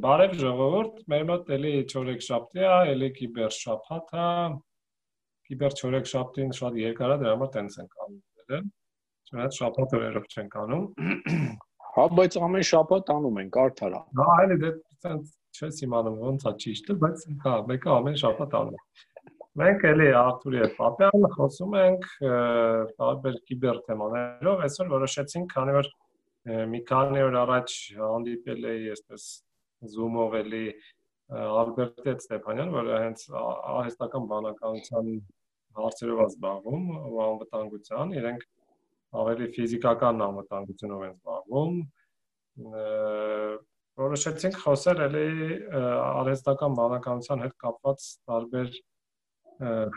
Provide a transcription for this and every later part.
Բարև ժողովուրդ, մեր մոտ էլի ճորեք շաբթի է, էլի կիբեր շաբաթ է։ Կիբեր ճորեք շաբթին շատ երկար է, դրա համար տենց ենք անում։ Չնայած շաբաթ օրերով չենք անում։ Հա, բայց ամեն շաբաթ անում ենք, արդար է։ Հա, այլ դե տենց չես իմանում ոնց է ճիշտը, բայց հա, մեկը ամեն շաբաթ անում։ Մենք էլի Արթուրի հետ Պապյան խոսում ենք տարբեր կիբեր թեմաներով։ Այսօր որոշեցինք, քանի որ մի քանի օր առաջ հանդիպել էի այսպես Zoom-ով էլի Ալբերտ Ստեփանյան, որը հենց արհեստական բանականության հարցերով է զբաղվում, անվտանգության, իրենք ավելի ֆիզիկական անվտանգությունով են զբաղվում։ Որոշեցինք խոսել էլի արհեստական բանականության հետ կապված տարբեր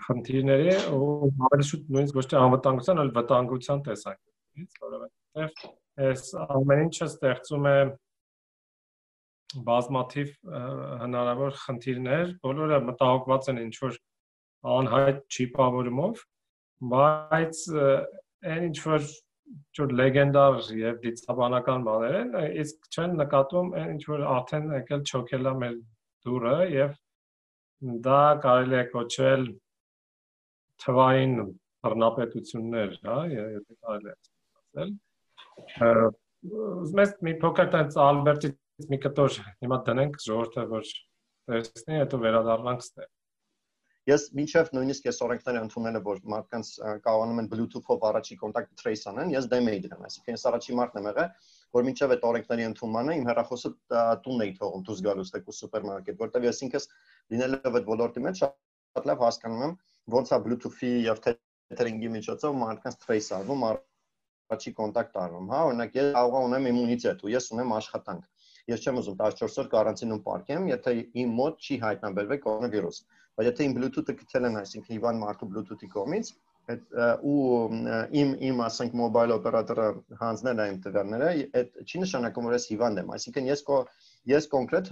խնդիրների ու ավելի շուտ նույնիսկ ոչ թե անվտանգության, այլ վտանգության տեսանկյունից, որովհետև այս ամեն ինչը ստեղծում է բազմաթիվ հնարավոր խնդիրներ, բոլորը մտահոգված են ինչ որ անհայտ չիպավորումով, բայց այն ինչ որ ճուր լեգենդար եւ դիցաբանական բաներ են, իսկ չեն նկատում այն ինչ որ արդեն եկել չոքելա մեր դուրը եւ դա կարելի է կոչել թվային բռնապետություններ, հա, եթե կարելի է ասել ուզում ես մի փոքր տենց Ալբերտից մի կտոր հիմա դնենք ժողովրդը որ տեսնի, հետո վերադառնանք ստե։ Ես մինչև նույնիսկ այս օրենքները ընդունելը որ մարդկանց կարողանում են Bluetooth-ով առաջի կոնտակտ trace անեն, ես դեմ էի դրան, այսինքն ես առաջի մարտն եմ եղել, որ մինչև այդ օրենքների ընդունմանը իմ հեռախոսը տունն էի թողում դուրս գալուց տեկու սուպերմարկետ, որտեղ ես ինքս լինելով այդ ոլորտի մեջ շատ լավ հասկանում եմ ոնց է Bluetooth-ի եւ tethering-ի միջոցով մարդկանց trace արվում առաջի կոնտակտ արվում, հա, օրինակ ես կարող ունեմ իմունիտետ ու ես ունեմ աշխատանք։ Ես չեմ ուզում 14 օր կարանտինում պարկեմ, եթե իմ մոտ չի հայտնաբերվել կորոնավիրուս։ Բայց եթե իմ Bluetooth-ը գցել են, այսինքն Իվան Մարտու Bluetooth-ի կողմից, այդ ու իմ իմ ասենք մոբայլ օպերատորը հանձնել այն տվյալները, այդ չի նշանակում որ ես հիվանդ եմ, այսինքն ես կո ես կոնկրետ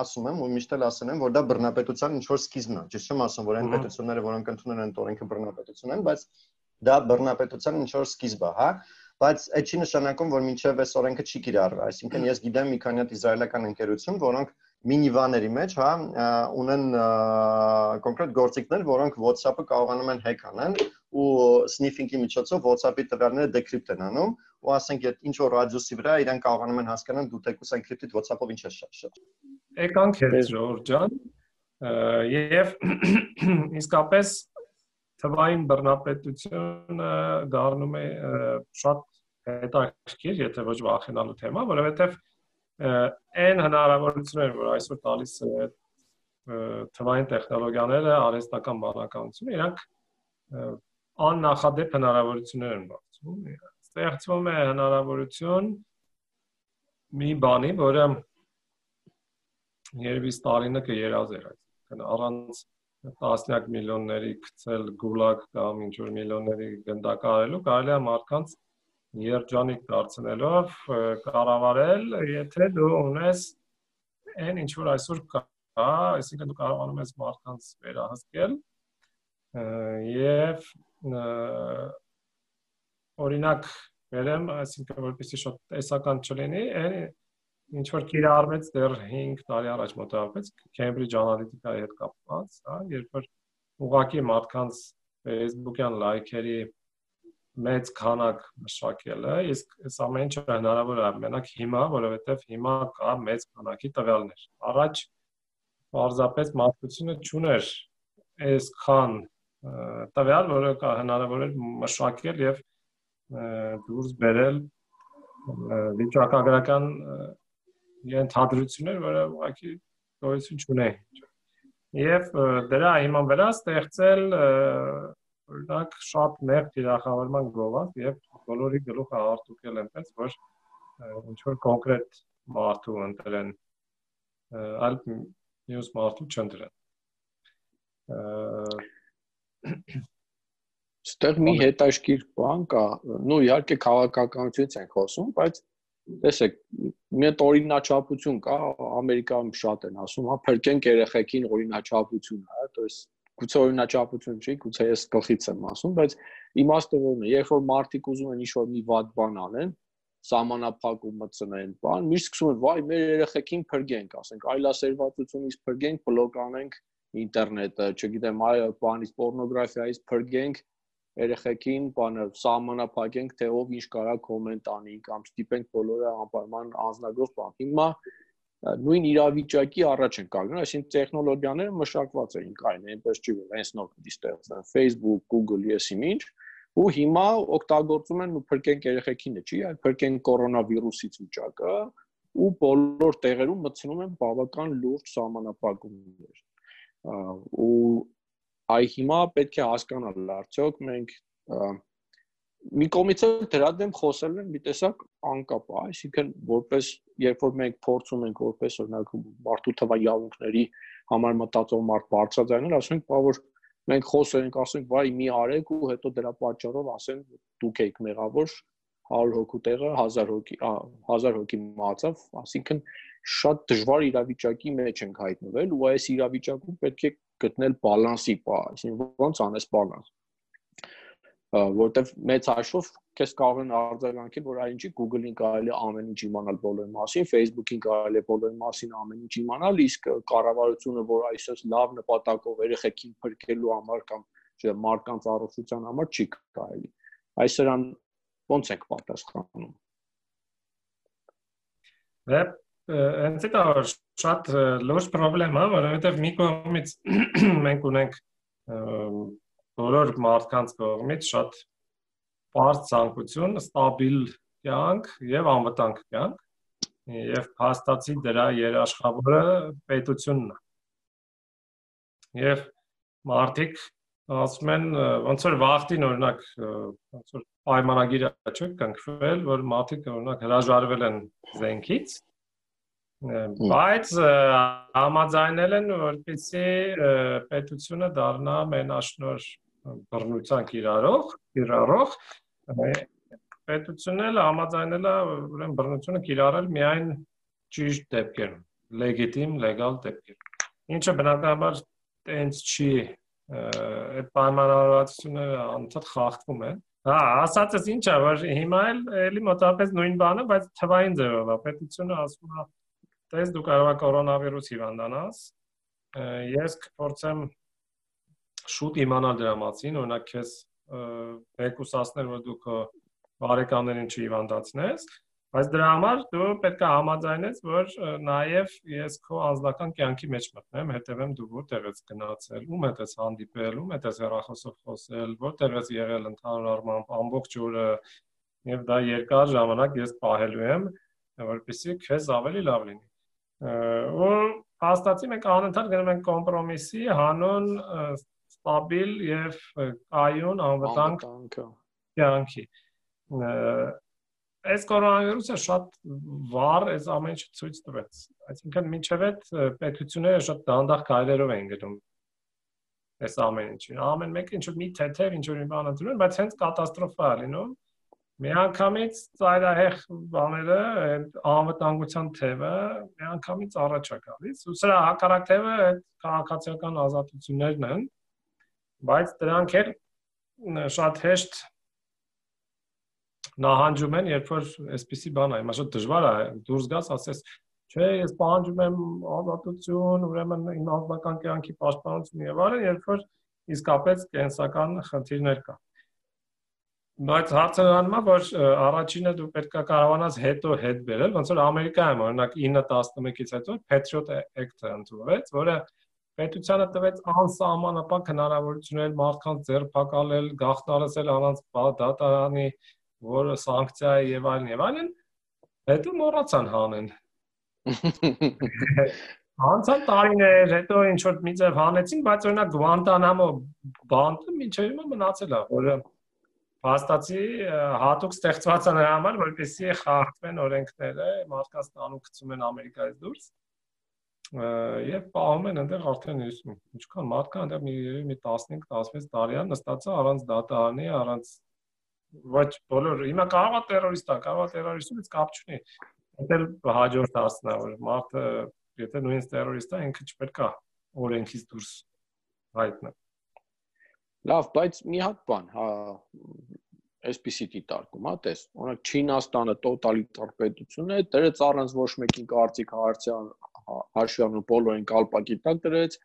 ասում եմ ու միշտ էլ ասել եմ որ դա բռնապետության ինչ որ սկիզբն է, ճիշտ չեմ ասում որ այն պետությունները, որոնք ընդունել են օրենքը բռնապետություն են, բայց դա բռնապետության ինչ որ սկիզբ է, հա, բայց այդ չի նշանակում, որ մինչև այս օրենքը չի կիրառվի, այսինքն ես գիտեմ մի քանի հատ իսրայելական ընկերություն, որոնք մինիվաների մեջ, հա, ունեն կոնկրետ գործիքներ, որոնք WhatsApp-ը կարողանում են hack անեն ու sniffing-ի միջոցով WhatsApp-ի տվյալները decrypt են անում ու ասենք այդ ինչ որ ռադիուսի վրա իրեն կարողանում են հասկանալ դու թեկուս encrypted WhatsApp-ով ինչ ես շատ։ Եկանք հետ Ժորժ ջան։ Եվ իսկապես թվային բռնապետությունը դառնում է շատ հետաքրքիր, եթե ոչ վախենալու թեմա, որովհետև այն հնարավորությունները, որ այսօր տալիս է թվային տեխնոլոգիաները, արհեստական բանականությունը, իրանք աննախադեպ հնարավորություններ են բացում։ Ստեղծվում է հնարավորություն մի բանի, որը երևի Ստալինը կերազեր, այսինքն առանց տասնյակ միլիոնների գցել գուլակ կամ ինչ որ միլիոնների գնդակարելու, կարելի է մարդկանց երջանիկ դարձնելով կառավարել, եթե դու ունես այն ինչ որ այսօր կա, այսինքն դու կարողանում ես մարդկանց վերահսկել եւ օրինակ վերեմ, այսինքն որպեսզի շատ տեսական չլինի, այն ինչ որ կիրառվեց դեռ 5 տարի առաջ մոտավորապես Cambridge Analytica-ի հետ կապված, հա, երբ որ ուղակի մարդկանց Facebook-յան լայքերի մեծ քանակ մշակելը, իսկ այս ամեն ինչը հնարավոր է մենակ հիմա, որովհետև հիմա կա մեծ քանակի տվյալներ։ Առաջ պարզապես մարդկությունը ճուներ այսքան տվյալ, որը կա հնարավոր էր մշակել եւ դուրս բերել վիճակագրական ենթադրություններ, որը ուղղակի գոյություն չունեն։ Եվ դրա հիման վրա ստեղծել օրինակ շատ նեղ թիրախավորման գովաց եւ բոլորի գլուխը արտուկել այնպես, որ ինչ որ կոնկրետ մարդու ընտրեն այլ մյուս մարդու չընտրեն։ Ստեղ մի հետաշքիր բան կա, նո իհարկե քաղաքականությունից ենք խոսում, բայց տեսեք, մի հատ օրինաչափություն կա, Ամերիկայում շատ են ասում, հա, փրկենք երեխեքին օրինաչափություն, հա, то есть գուցե օրինաչափություն չի, գուցե ես գլխից եմ ասում, բայց իմաստը ո՞րն է, երբ որ մարդիկ ուզում են ինչ-որ մի վատ բան անեն, սահմանափակում մտցնեն, բան, միշտ սկսում են, վայ, մեր երեխեքին փրկենք, ասենք, այլասերվածությունից փրկենք, բլոկ անենք ինտերնետը, չգիտեմ, այ բանից պորնոգրաֆիայից փրկենք, երեխեքին բանը սահմանափակենք, թե ով ինչ կարա կոմենտ անի կամ ստիպենք բոլորը անպայման անznագրով բան։ Հիմա նույն իրավիճակի առաջ են կանգնում, այսինքն տեխնոլոգիաները մշակված էին կային, այնպես չի որ հենց նոր ստեղծեն Facebook, Google, ես ինչ, ու հիմա օգտագործում են ու փրկենք երեխեքինը, չի, այլ փրկենք կորոնավիրուսից վիճակը ու բոլոր տեղերում մտցնում են բավական լուրջ սահմանապակումներ։ ու այ հիմա պետք է հասկանալ արդյոք մենք մի կողմից էլ դրա դեմ խոսել են մի տեսակ անկապ, այսինքն որպես երբ որ մենք փորձում ենք որպես օրինակ մարդու թվա իրավունքների համար մտածող մարդ բարձրաձայնել, ասում ենք, բա որ մենք խոսենք, ասենք, վայ մի արեք ու հետո դրա պատճառով ասեն դուք եք մեղավոր 100 հոգու տեղը 1000 հոգի 1000 հոգի մահացավ, ասինքն շատ դժվար իրավիճակի մեջ ենք հայտնվել ու այս իրավիճակում պետք է գտնել բալանսի պա, այսինքն ոնց անես բալանս որտեվ մեծ հաշվով քեզ կարող են արձագանքել, որ այնինչի Google-ին կարելի է ամեն ինչ իմանալ բոլորի մասին, Facebook-ին կարելի է բոլորի մասին ամեն ինչ իմանալ, իսկ կառավարությունը, որ այսպես լավ նպատակով երեխեքին փրկելու համար կամ մարդկանց առողջության համար չի կարելի։ Այս սրան ո՞նց եք պատասխանում։ Դե ընդ դա շատ լուրջ խնդրեմ է, որովհետև մի կողմից մենք ունենք բոլոր մարդկանց կողմից շատ բարձ ցանկություն, ստաբիլ կյանք եւ անվտանգ կյանք եւ հաստատի դրա երաշխավորը պետությունն է։ Եվ մարդիկ ասում են ոնց որ վախտին օրինակ ոնց որ պայմանագիրը չէ կնքվել, որ մարդիկ օրինակ հրաժարվել են զենքից բայց համաձայնել են որպեսզի պետությունը դառնա մենաշնոր բռնության կիրառող, կիրառող պետությունն էլ համաձայնել է ուրեմն բռնությունը կիրառել միայն ճիշտ դեպքերում, լեգիտիմ, լեգալ դեպքերում։ Ինչը բնականաբար տենց չի այդ պայմանավորվածությունները անընդհատ խախտվում են։ Հա, ասածս ինչ է, որ հիմա էլ էլի մոտավորապես նույն բանը, բայց թվային ձևով է։ Պետությունը ասում է, տես դու կարող ես կորոնավիրուս հիվանդանաս։ Ես կփորձեմ շուտ իմանալ դրա մասին, օրինակ քեզ մեկուսացնել, որ դու քո բարեկամներին չհիվանդացնես, բայց դրա համար դու պետք է համաձայնես, որ նաև ես քո անձնական կյանքի մեջ մտնեմ, հետևեմ դու որտեղ ես գնացել, ում հետ ես հանդիպել, ում հետ ես հեռախոսով խոսել, որտեղ ես եղել ընդհանուր առմամբ ամբողջ օրը եւ դա երկար ժամանակ ես պահելու եմ, որպեսզի քեզ ավելի լավ լինի։ Ու հաստատի մենք անընդհատ գնում ենք կոմպրոմիսի հանուն ստաբիլ եւ կայուն անվտանգ կյանքի այս կորոնավիրուսը շատ վառ այս ամեն ինչը ցույց տվեց այսինքն մինչև այդ պետությունները շատ դանդաղ քայլերով են գնում այս ամեն ինչին ամեն մեկը ինչ որ մի թեթև ինչ որ մի բան ընդունում բայց հենց կատաստրոֆա է լինում միանգամից ծայրահեղ բաները անվտանգության թևը միանգամից առաջ է գալիս ու սրա հակառակ թևը այդ քաղաքացիական ազատություններն են բայց դրանք էլ շատ հեշտ նահանջում են, երբ որ այսպիսի բան է, հիմա շատ դժվար է դուրս գաս, ասես, չէ, ես պահանջում եմ ազատություն, ուրեմն իմ անձնական կյանքի պաշտպանություն եւ այլն, երբ որ իսկապես կենսական խնդիրներ կա։ Բայց հարցը նրանում է, որ առաջինը դու պետք է կարողանաս հետո հետ բերել, ոնց որ Ամերիկայում օրինակ 9-11-ից հետո Patriot Act-ը ընդունվեց, որը պետությանը տվեց անսահմանապակ հնարավորություններ մարդկանց ձերբակալել, գաղտնարեցել առանց դատարանի, որը սանկցիա է եւ այլն եւ այլն, հետո մոռացան հանեն։ Անցան տարիներ, հետո ինչ որ մի ձև հանեցին, բայց օրինակ Գուանտանամո բանտը միջև հիմա մնացել է, որը փաստացի հատուկ ստեղծված է նրա համար, որպեսզի խախտվեն օրենքները, մարդկանց տանու գցում են Ամերիկայից դուրս եւ պահում են այնտեղ արդեն ինչքան մարդկա այնտեղ մի մի 15-16 տարի է նստածա առանց դատարանի, առանց ոչ բոլոր հիմա կարող է terrorist-ա, կարող է terrorist-ից կապ չունի։ Այդել հաջորդ ասնա որ մարդը եթե նույնիսկ terrorist-ա ինքը չպետք է օրենքից դուրս հայտնա։ Լավ, բայց մի հատ բան, հա այսպիսի դիտարկում, հա, տես։ Օրինակ Չինաստանը տոտալիտար պետություն է, դրեց առանց ոչ մեկին կարծիք հարցյան հաշվառնում բոլորին կալպակի տակ դրեց,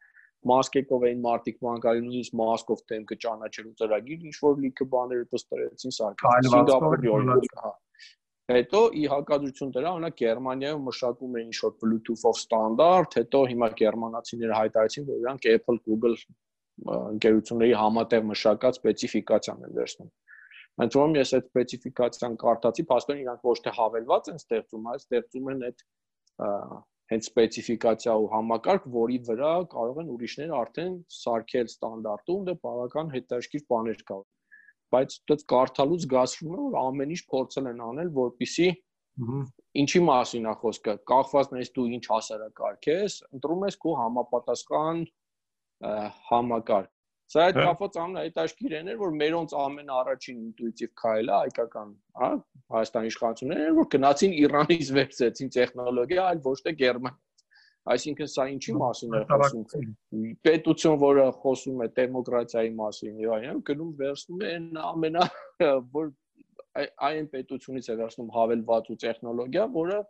մասկեկով էին մարտիկ բանկարի նույնիսկ մասկով դեմքը ճանաչելու ծրագիր, ինչ որ լիքը բաներ պստրեցին սարքած։ Սինգապուրի օրինակ, հա։ Հետո ի հակադրություն դրա, օրինակ Գերմանիայում մշակում էին ինչ-որ Bluetooth-ով ստանդարտ, հետո հիմա գերմանացիները հայտարարեցին, որ իրանք Apple, Google ընկերությունների համատեղ մշակած սպეციფიკացիան են վերցնում։ Հենց ում ես այդ սպეციფიკացիան կարդացի, փաստորեն իրանք ոչ թե հավելված են ստեղծում, այլ ստեղծում են այդ հենց սպეციფიკացիա ու համակարգ, որի վրա կարող են ուրիշները արդեն սարքել ստանդարտում, դա բավական հետաքրքիր բաներ կա։ Բայց դա կարդալուց զգացվում է, որ ամեն ինչ փորձել են անել, որpիսի ինչի մասին է խոսքը, կախված նայես դու ինչ հասարակարգ ես, ընտրում ես քո համապատասխան համակարգ Սա այդ կապված ամենահետաքրքիրն էր, որ մերոնց ամենաառաջին ինտուիտիվ քայլը հայկական, հա, Հայաստանի իշխանություններն էր, որ գնացին Իրանից վերցեցին տեխնոլոգիա, այլ ոչ թե Գերմանիա։ Այսինքն սա ինչի մասին է խոսում։ Պետություն, որը խոսում է դեմոկրատիայի մասին, եւ այլն, գնում վերցնում է ամենա որ այն պետությունից է վերցնում հավելված ու տեխնոլոգիա, որը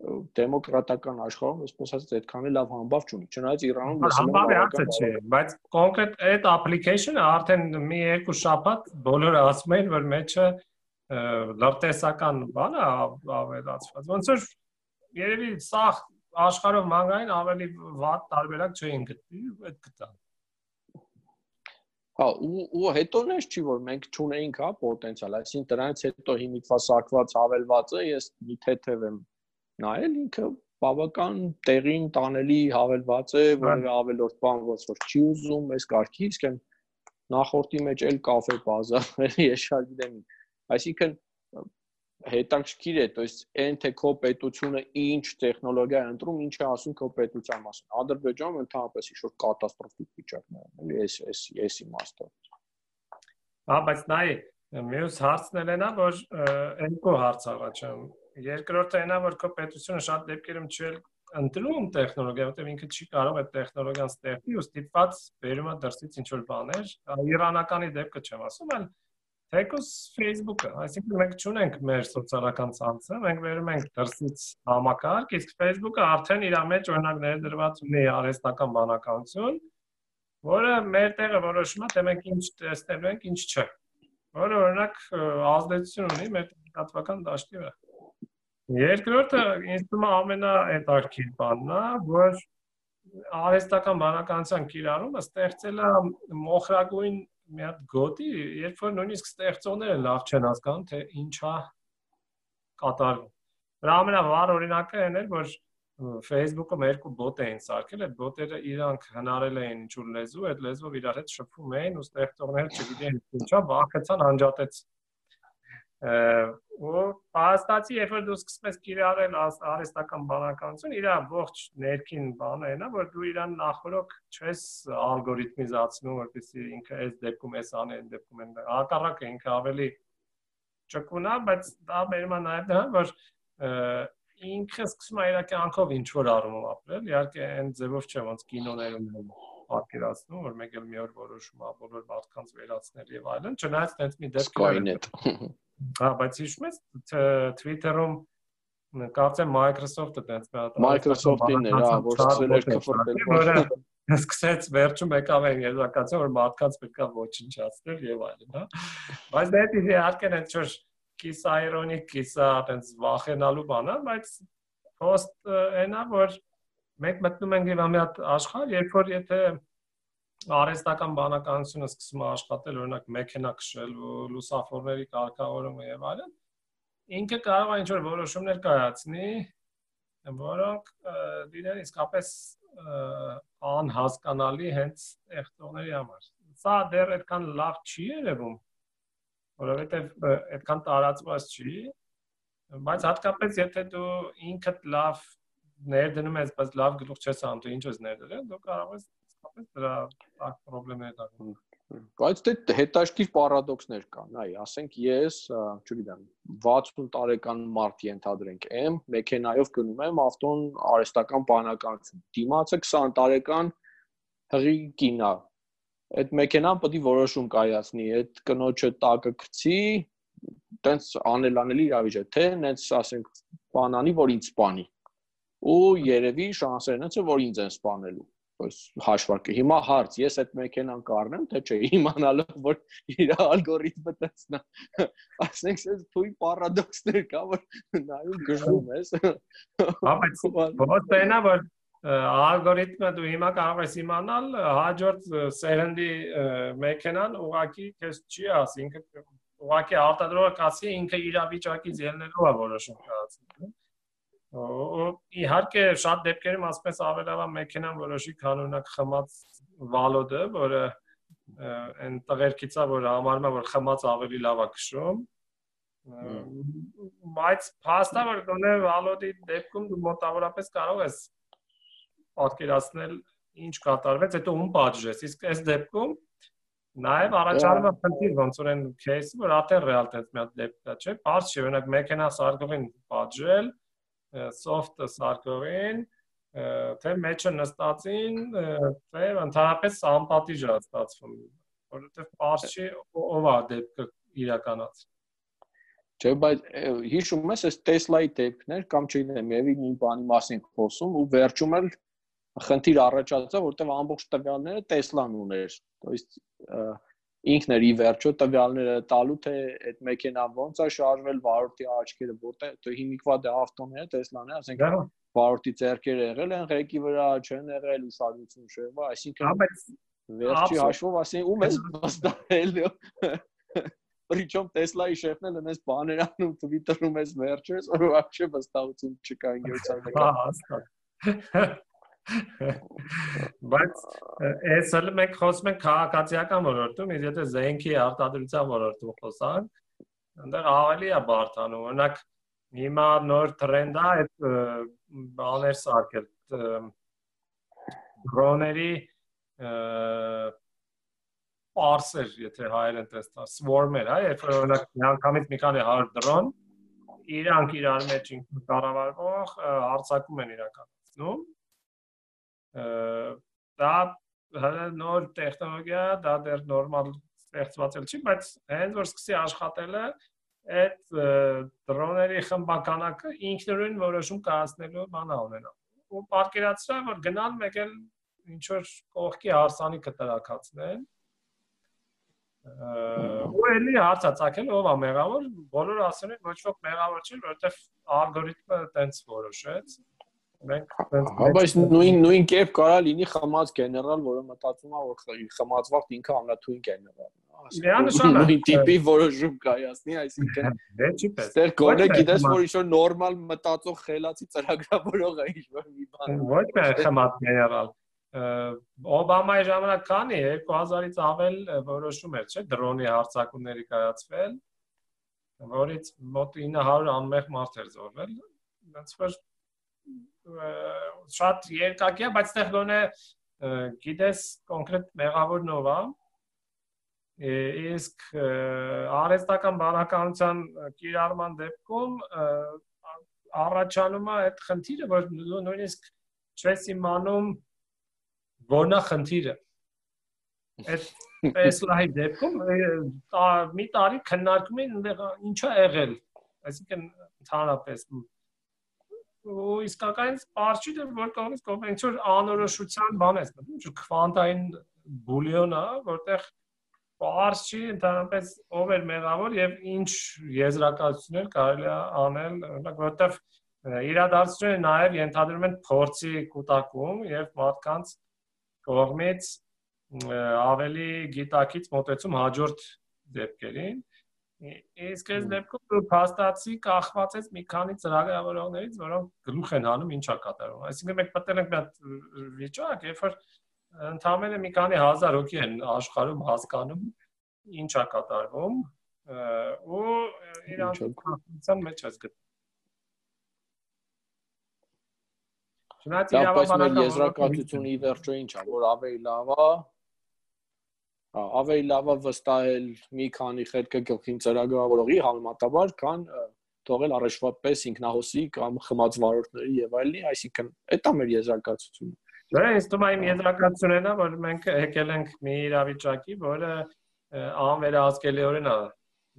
դեմոկրատական աշխարհում, այսպես ասած, այդքան էլ լավ համբավ չունի։ Չնայած Իրանում լսում եմ համբավի հարցը չէ, բայց կոնկրետ այդ application-ը արդեն մի երկու շաբաթ բոլորը ասում են, որ մեջը լրտեսական բան է ավելացված։ Ոնց որ երևի սա աշխարհով մանգային ավելի վատ տարբերակ չէին գտնի, այդ գտան։ Հա, ու ու հետո նես չի որ մենք ճունեինք հա պոտենցիալ, այսինքն դրանից հետո հիմիկվա սակված հավելվածը ես մի թեթև եմ նայել ինքը բավական տեղին տանելի հավելված է, որը ավելորդ բան ոնց որ չի ուզում, այս կարգի, իսկ այն նախորդի մեջ էլ կաֆե բազարը ես շար գիտեմ։ Այսինքն հետաքրքիր է, то есть այն թե քո պետությունը ինչ տեխնոլոգիա է ընտրում, ինչ է ասում քո պետության մասին։ Ադրբեջանում ընդհանրապես ինչ-որ կատաստրոֆիկ վիճակն է, էլի, էս էս էս իմաստը։ Հա, բայց նայ, մյուս հարցն էլ է նա, որ այն կո հարց առաջանում Երկրորդը այնա որ քո պետությունը շատ դեպքերում չի ընտրում տեխնոլոգիա, որտեղ ինքը չի կարող այդ տեխնոլոգիան ստեղծի ու ստիպված բերում է դրսից ինչ որ բաներ։ Իրանականի դեպքը չեմ ասում, այլ թեկուս Facebook-ը, այսինքն մենք չունենք մեր սոցիալական ցանցը, մենք վերում ենք դրսից համակարգ, իսկ Facebook-ը արդեն իր մեջ օրինակ ներդրված ունի արհեստական բանականություն, որը մեր տեղը որոշում է, թե մենք ինչ տեսնելու ենք, ինչ չէ։ Որը օրինակ ազդեցություն ունի մեր կապական դաշտի վրա։ Երկրորդը ինձ թվում է ամենահետաքրքիր բանն է, որ արհեստական բանականության կիրառումը ստեղծել է մոխրագույն մի հատ գոտի, երբ որ նույնիսկ ստեղծողները լավ չեն հասկանում, թե ինչա կատարվում։ Դրա ամենավառ օրինակը այն էր, որ Facebook-ում երկու բոտ էին սարքել, այդ բոտերը իրանք հնարել էին ինչ-որ լեզու, այդ լեզվով իրար հետ շփվում էին ու ստեղծողները չգիտեին ինչա, վախեցան անջատեց ու փաստացի երբ որ դու սկսում ես կիրառել արհեստական բանականություն, իր ողջ ներքին բանը այնա, որ դու իրան նախորոք չես ալգորիթմիզացնում, որպեսզի ինքը այս դեպքում էս անի, այն դեպքում այն հակառակը ինքը ավելի ճկունա, բայց դա բերում է նաև դա, որ ինքը սկսում է իր կյանքով ինչ որ առումով ապրել, իհարկե այն ձևով չէ, ոնց կինոներում պատկերացնում, որ մեկ էլ մի օր որոշում է բոլոր մարդկանց վերացնել եւ այլն, չնայած տենց մի դեպք Հա, բայց հիշում ես Twitter-ում կարծեմ Microsoft-ը մի հատ Microsoft-ին էր, հա, որ սկսել էր քֆրտել։ Սկսեց վերջում եկավ այն եզրակացը, որ մարդկանց պետք է ոչնչացնել եւ այլն, հա։ Բայց դա դիտի իհարկե այնց որ կիսա իրոնիկ, կիսա այնց վախենալու բան է, բայց post այնա որ մենք մտնում ենք եւ ամի հատ աշխարհ, երբ որ եթե արհեստական բանականությունը սկսում է աշխատել, օրինակ մեքենա քշելու, լուսավորների կարգավորումը եւ այլն, ինքը կարող է ինչ-որ որոշումներ կայացնի, որոնք դինեն իսկապես անհասկանալի հենց եղտողների համար։ Սա դեռ այդքան լավ չի երևում, որովհետեւ այդքան տարածված չի, բայց հատկապես եթե դու ինքդ լավ ներդնում ես, բայց լավ գլուխ չես անում, դու ինչ ես ներդրել, դու կարող ես իսկապես դրա ակ խնդիրներ դառնում բայց դե հետաշքիր պարադոքսներ կան այ ասենք ես չգիտեմ 60 տարեկան մարդ ենթադրենք եմ մեքենայով գնում եմ ավտոն արեստական բանականություն դիմացը 20 տարեկան հղի կինա այդ մեքենան պետք է որոշում կայացնի այդ կնոջը տակը գցի տենց անելանելի իրավիճակ, թե նենց ասենք բանանի, որ ինձ սպանի։ Ու երևի շանսերն են, որ ինձ են սպանելու հաշվարկը։ Հիմա հարց, ես այդ մեքենան կառնեմ, թե չէ, իմանալով որ իր ալգորիթմը տեսնա։ Ասենք, այս թույն պարադոքսներ կա, որ նայում գժվում ես։ Հա, բայց ո՞ց տենա որ ալգորիթմը դու հիմա կարող ես իմանալ հաջորդ սերնդի մեքենան ուղակի քեզ չի ասի, ինքը ուղակի արտադրողը կասի ինքը իր վիճակից ելնելով է որոշում կայացնում իհարկե շատ դեպքերում ասպես ավելավա մեքենան որոշի կանոնակ խմած վալոդը, որը այն տղերքիցա, որ համարում է որ խմած ավելի լավ է քշում, բայց փաստը որ գոնե վալոդի դեպքում դու մոտավորապես կարող ես պատկերացնել ինչ կատարվեց, հետո ում պատժես։ Իսկ այս դեպքում նաև առաջանում է խնդիր ոնց որ այն кейսը, որ աթեն ռեալ տես մի հատ դեպքա չէ, բարձ չի օրինակ մեքենա սարգողին պատժել, soft-ը սարկողին, թե մեջը նստածին, թե ընդհանրապես անպատիժ է ստացվում, որովհետև པարզ չի ով է դեպքը իրականացնում։ Չէ, բայց հիշում ես այս Tesla-ի դեպքներ կամ չգիտեմ, եւի նույն բանի մասին խոսում ու վերջում էլ խնդիր առաջացա, որտեղ ամբողջ տվյալները Tesla-ն ուներ։ То есть ինքն էր ի վերջո տվյալները տալու թե այդ մեքենան ոնց է շարժվել վարորդի աչքերը որտեղ դե հիմիկվա դե ավտոները Տեսլան է ասենք վարորդի ձեռքերը եղել են ղեկի վրա չեն եղել ուսարություն շեղվա այսինքն վերջի հաշվով ասեն ում ես վստահել Причем Tesla-ի շեֆն էլ այնպես բաներ անում Twitter-ում էս վերջերս, որ вообще վստահություն չկա ինգերության մեջ։ Հա, հաստատ։ Բայց այս էլ մենք խոսում ենք քաղաքացիական ոլորտում, իսկ եթե զենքի արտադրության ոլորտում խոսանք, այնտեղ ավելի է բարթանում։ Օրինակ հիմա նոր տրենդ է այդ բաներ սարքել դրոների parser, եթե հայերեն տեսնա, swarm-էր, հա, երբ որ օրինակ միանգամից մի քանի 100 դրոն իրանք իրար մեջ կառավարվող հարցակում են իրականացնում դա նոր տեխնոլոգիա, դա դեռ նորմալ ստեղծված էլ չի, բայց հենց որ սկսի աշխատելը այդ դրոների խմբականակը ինքնուրույն որոշում կայացնելու բան ունենա։ Ու պատկերացրա որ գնան մեկ էլ ինչ որ կողքի հարսանիքը տրակացնեն ու էլի հարցա ցակել ով է մեղավոր բոլորը ասում են ոչ ոք մեղավոր չի որովհետև ալգորիթմը տենց որոշեց մենք հա բայց նույն նույն կերպ կարա լինի խմած գեներալ, որը մտածում է որ խմածված ինքը ամենաթույն գեներալն է։ Միանշանակ նույն տիպի որոշում կայացնի, այսինքն դե չի պես։ Ստեր գոնե գիտես որ ինչ-որ նորմալ մտածող խելացի ծրագրավորող է ինչ-որ մի բան։ Ոչ միայն խմած գեներալ Օբամայի ժամանակ քանի 2000-ից ավել որոշում էր, չէ՞, դրոնի հարցակումների կայացվել, որից մոտ 900 անմեղ մարդ էր զոհվել։ Ոնց որ շատ երկակի է, բայց այդտեղ գոնե գիտես կոնկրետ մեղավորն ով է իսկ արհեստական բանականության կիրառման դեպքում առաջանում է այդ խնդիրը, որ նույնիսկ չես իմանում որն է խնդիրը։ Այդ Tesla-ի դեպքում մի տարի քննարկում են ինչա եղել, այսինքն ընդհանրապես ու իսկական սպարս չի դեռ որ կողմից կողմից որ անորոշության բան է, ինչ որ քվանտային բուլիոն է, որտեղ սպարս չի ընդհանրապես ով էր մեղավոր եւ ինչ եզրակացություններ կարելի է անել, օրինակ որտեղ իրադարձությունները նաեւ ենթադրում են փորձի կൂട്ടակում եւ մարդկանց կողմից ավելի գիտակից մոտեցում հաջորդ դեպքերին Իսկ այս դեպքում դու փաստացի կախված ես մի քանի ծրագրավորողներից, որոնք գլուխ են հանում ինչա կատարվում։ Այսինքն մենք պատել ենք մի հատ վիճակ, երբ որ ընդհանրապես մի քանի հազար հոգի են աշխարհում հասկանում ինչա կատարվում ու իրանց քննության մեջ ես գտնում։ Չնայած իրավաբանական եզրակացությունը ի վերջո ինչա, որ ավելի լավ է ավելի լավ է վստահել մի քանի խելքը գլխին ծրագրավորողի համեմատաբար, քան թողել առաջվա պես ինքնահոսի կամ խմած վարորդների եւ այլնի, այսինքն է մեր եզրակացությունը։ Դե ինձ թվում է իմ եզրակացությունն է, որ մենք եկել ենք մի իրավիճակի, որը անվերահսկելիորեն է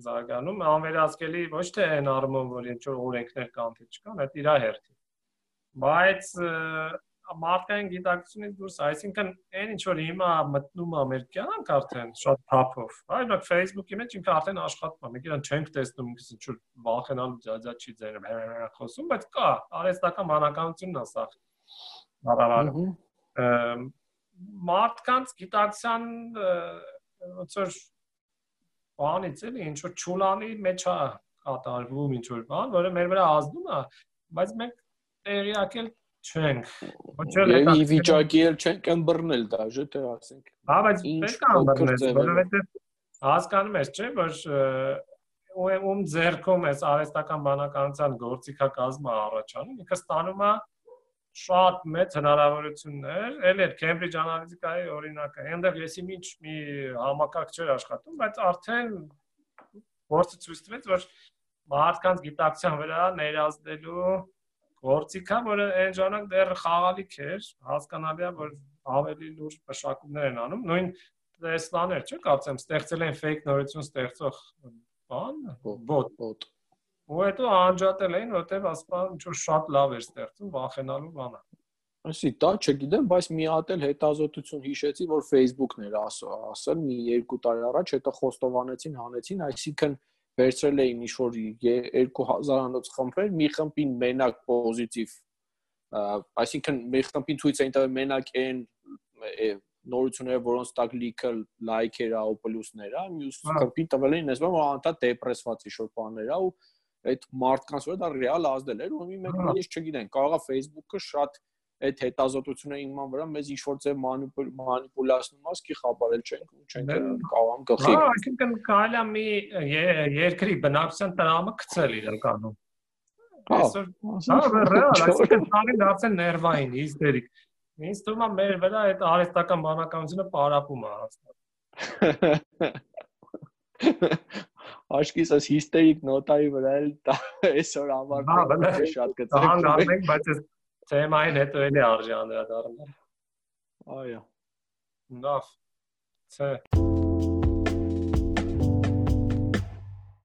զարգանում, անվերացկելի ոչ թե այն առումով, որ ինչ որ օրենքներ կան թե չկան, այդ իրա հերթի։ Բայց մարդկային գիտակցությունից դուրս, այսինքն այն ինչ որ հիմա մտնում է մեր կյանք արդեն շատ թափով, այ նույն Facebook-ի մեջ ինքը արդեն աշխատում է։ Մենք իրան չենք տեսնում, ինչ որ վախենալու ջաջաչի ձերը խոսում, բայց կա, արհեստական մանականությունն է սա։ Բավարար։ Մարդկանց գիտակցության ոնց որ բանից էլի ինչ որ ճուլանի մեջ է կատարվում ինչ որ բան, որը մեր վրա ազդում է, բայց մենք տեղյակ էլ չենք։ Ոչ էլ է վիճակի էլ չենք ըմբռնել դաժե թե ասենք։ Հա, բայց պետք է ըմբռնել, որովհետև հասկանում ես, չէ, որ ում ձերքում էս արհեստական բանականության գործիքակազմը առաջանում, ինքը ստանում է շատ մեծ հնարավորություններ, էլ էր Cambridge Analytica-ի օրինակը։ Այնտեղ եսի ինչ մի համակարգ չէր աշխատում, բայց արդեն գործը ցույց տվեց, որ մարդկանց գիտակցության վրա ներազդելու գործիքա, որը այն ժամանակ դեռ խաղալիք էր, հասկանալի է, որ ավելի լուրջ մշակումներ են անում։ Նույն Tesla-ներ, չէ՞, կարծեմ, ստեղծել են fake նորություն ստեղծող բան, bot, bot ու հետո անջատել էին, որտեվ ասպա ինչ որ շատ լավ էր ստեղծում վախենալու բանը։ Այսի դա չգիտեմ, բայց մի հատ էլ հետազոտություն հիշեցի, որ Facebook-ն էր ասել մի 2 տարի առաջ, հետո խոստովանեցին, հանեցին, այսինքն վերցրել էին ինչ որ 2000-անոց խմբեր, մի խմբին մենակ պոզիտիվ, այսինքն մի խմբին ցույց էին տվել մենակ այն նորությունները, որոնց տակ լիքը լայքեր ա ու պլյուսներ ա, մյուս հա։ խմբին տվել էին այսպես որ անտա դեպրեսված ինչ որ բաներ ա ու այդ մարդկանց վրա դա ռեալ ազդել էր ու մի մեկ ես չգիտեն կարողա Facebook-ը շատ այդ հետազոտությունը իման վրա մեզ ինչ որ ձև մանիպուլացնում ասքի խաբարել չենք ու չենք կարողam գլխի հա այսինքն կարելի է մի երկրի բնակչության տրամը գցել իրականում այսօր հա ռեալ այսինքն ծաղին դարձել ներվային հիստերիկ ինձ թվում է մեր վրա այդ արհեստական բանականությունը պարապում է հաստատ Աշկիս այս հիստերիկ նոտայի վրա էլ այսօր ամառ շատ կծենք։ Հանգարենք, բայց այս թեմային հետո էլի արժի անդրադառնալ։ Այո։ Լավ։ Չէ։